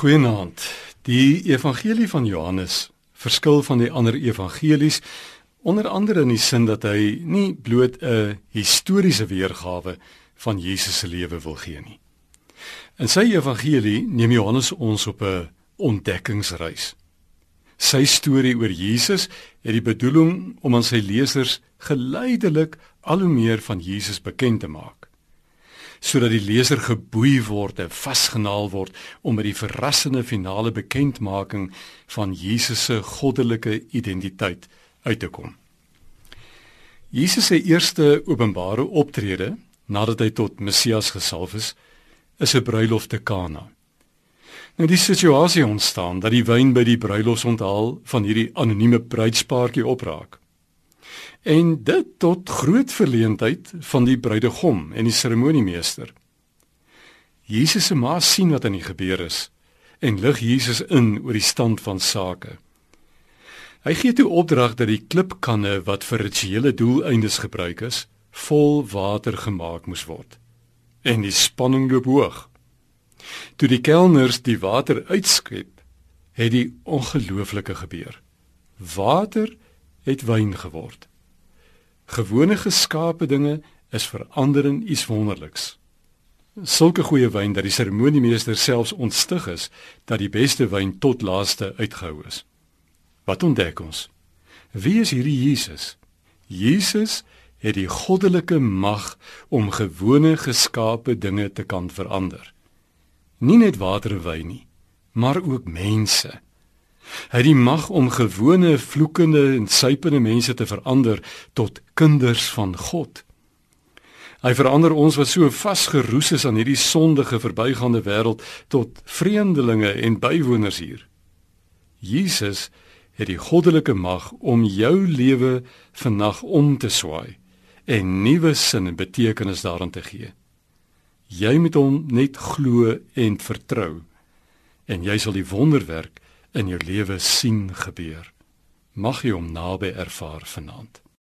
Goeienaand. Die evangelie van Johannes verskil van die ander evangelies onder andere in die sin dat hy nie bloot 'n historiese weergawe van Jesus se lewe wil gee nie. In sy evangelie neem Johannes ons op 'n ontdekkingsreis. Sy storie oor Jesus het die bedoeling om aan sy lesers geleidelik al hoe meer van Jesus bekend te maak sodat die leser geboei word en vasgenaal word om met die verrassende finale bekendmaking van Jesus se goddelike identiteit uit te kom. Jesus se eerste openbare optrede nadat hy tot Messias gesalf is, is 'n bruilof te Kana. Nou die situasie ontstaan dat die wyn by die bruilofsonthaal van hierdie anonieme bruidspaartjie opraak en dit tot groot verleentheid van die bruidegom en die seremoniemeester. Jesus se ma sien wat aan die gebeur is en lig Jesus in oor die stand van sake. Hy gee toe opdrag dat die klipkanne wat vir rituele doeleindes gebruik is, vol water gemaak moes word. En die spanning loop hoog. Toe die kelners die water uitskep, het die ongelooflike gebeur. Water het wyn geword. Gewone geskape dinge is verander in iets wonderliks. Sulke goeie wyn dat die seremoniemeester selfs ontstig is dat die beste wyn tot laaste uitgehou is. Wat ontdek ons? Wie is hierdie Jesus? Jesus het die goddelike mag om gewone geskape dinge te kan verander. Nie net water en wyn nie, maar ook mense. Hy het die mag om gewone vloekende en sypende mense te verander tot kinders van God. Hy verander ons wat so vasgeroes is aan hierdie sondige verbygaande wêreld tot vreemdelinge en bywoners hier. Jesus het die goddelike mag om jou lewe vannag om te swaai en nuwe sin en betekenis daarin te gee. Jy moet hom net glo en vertrou en jy sal die wonderwerk in jou lewe sien gebeur. Mag jy hom naby ervaar vanaand.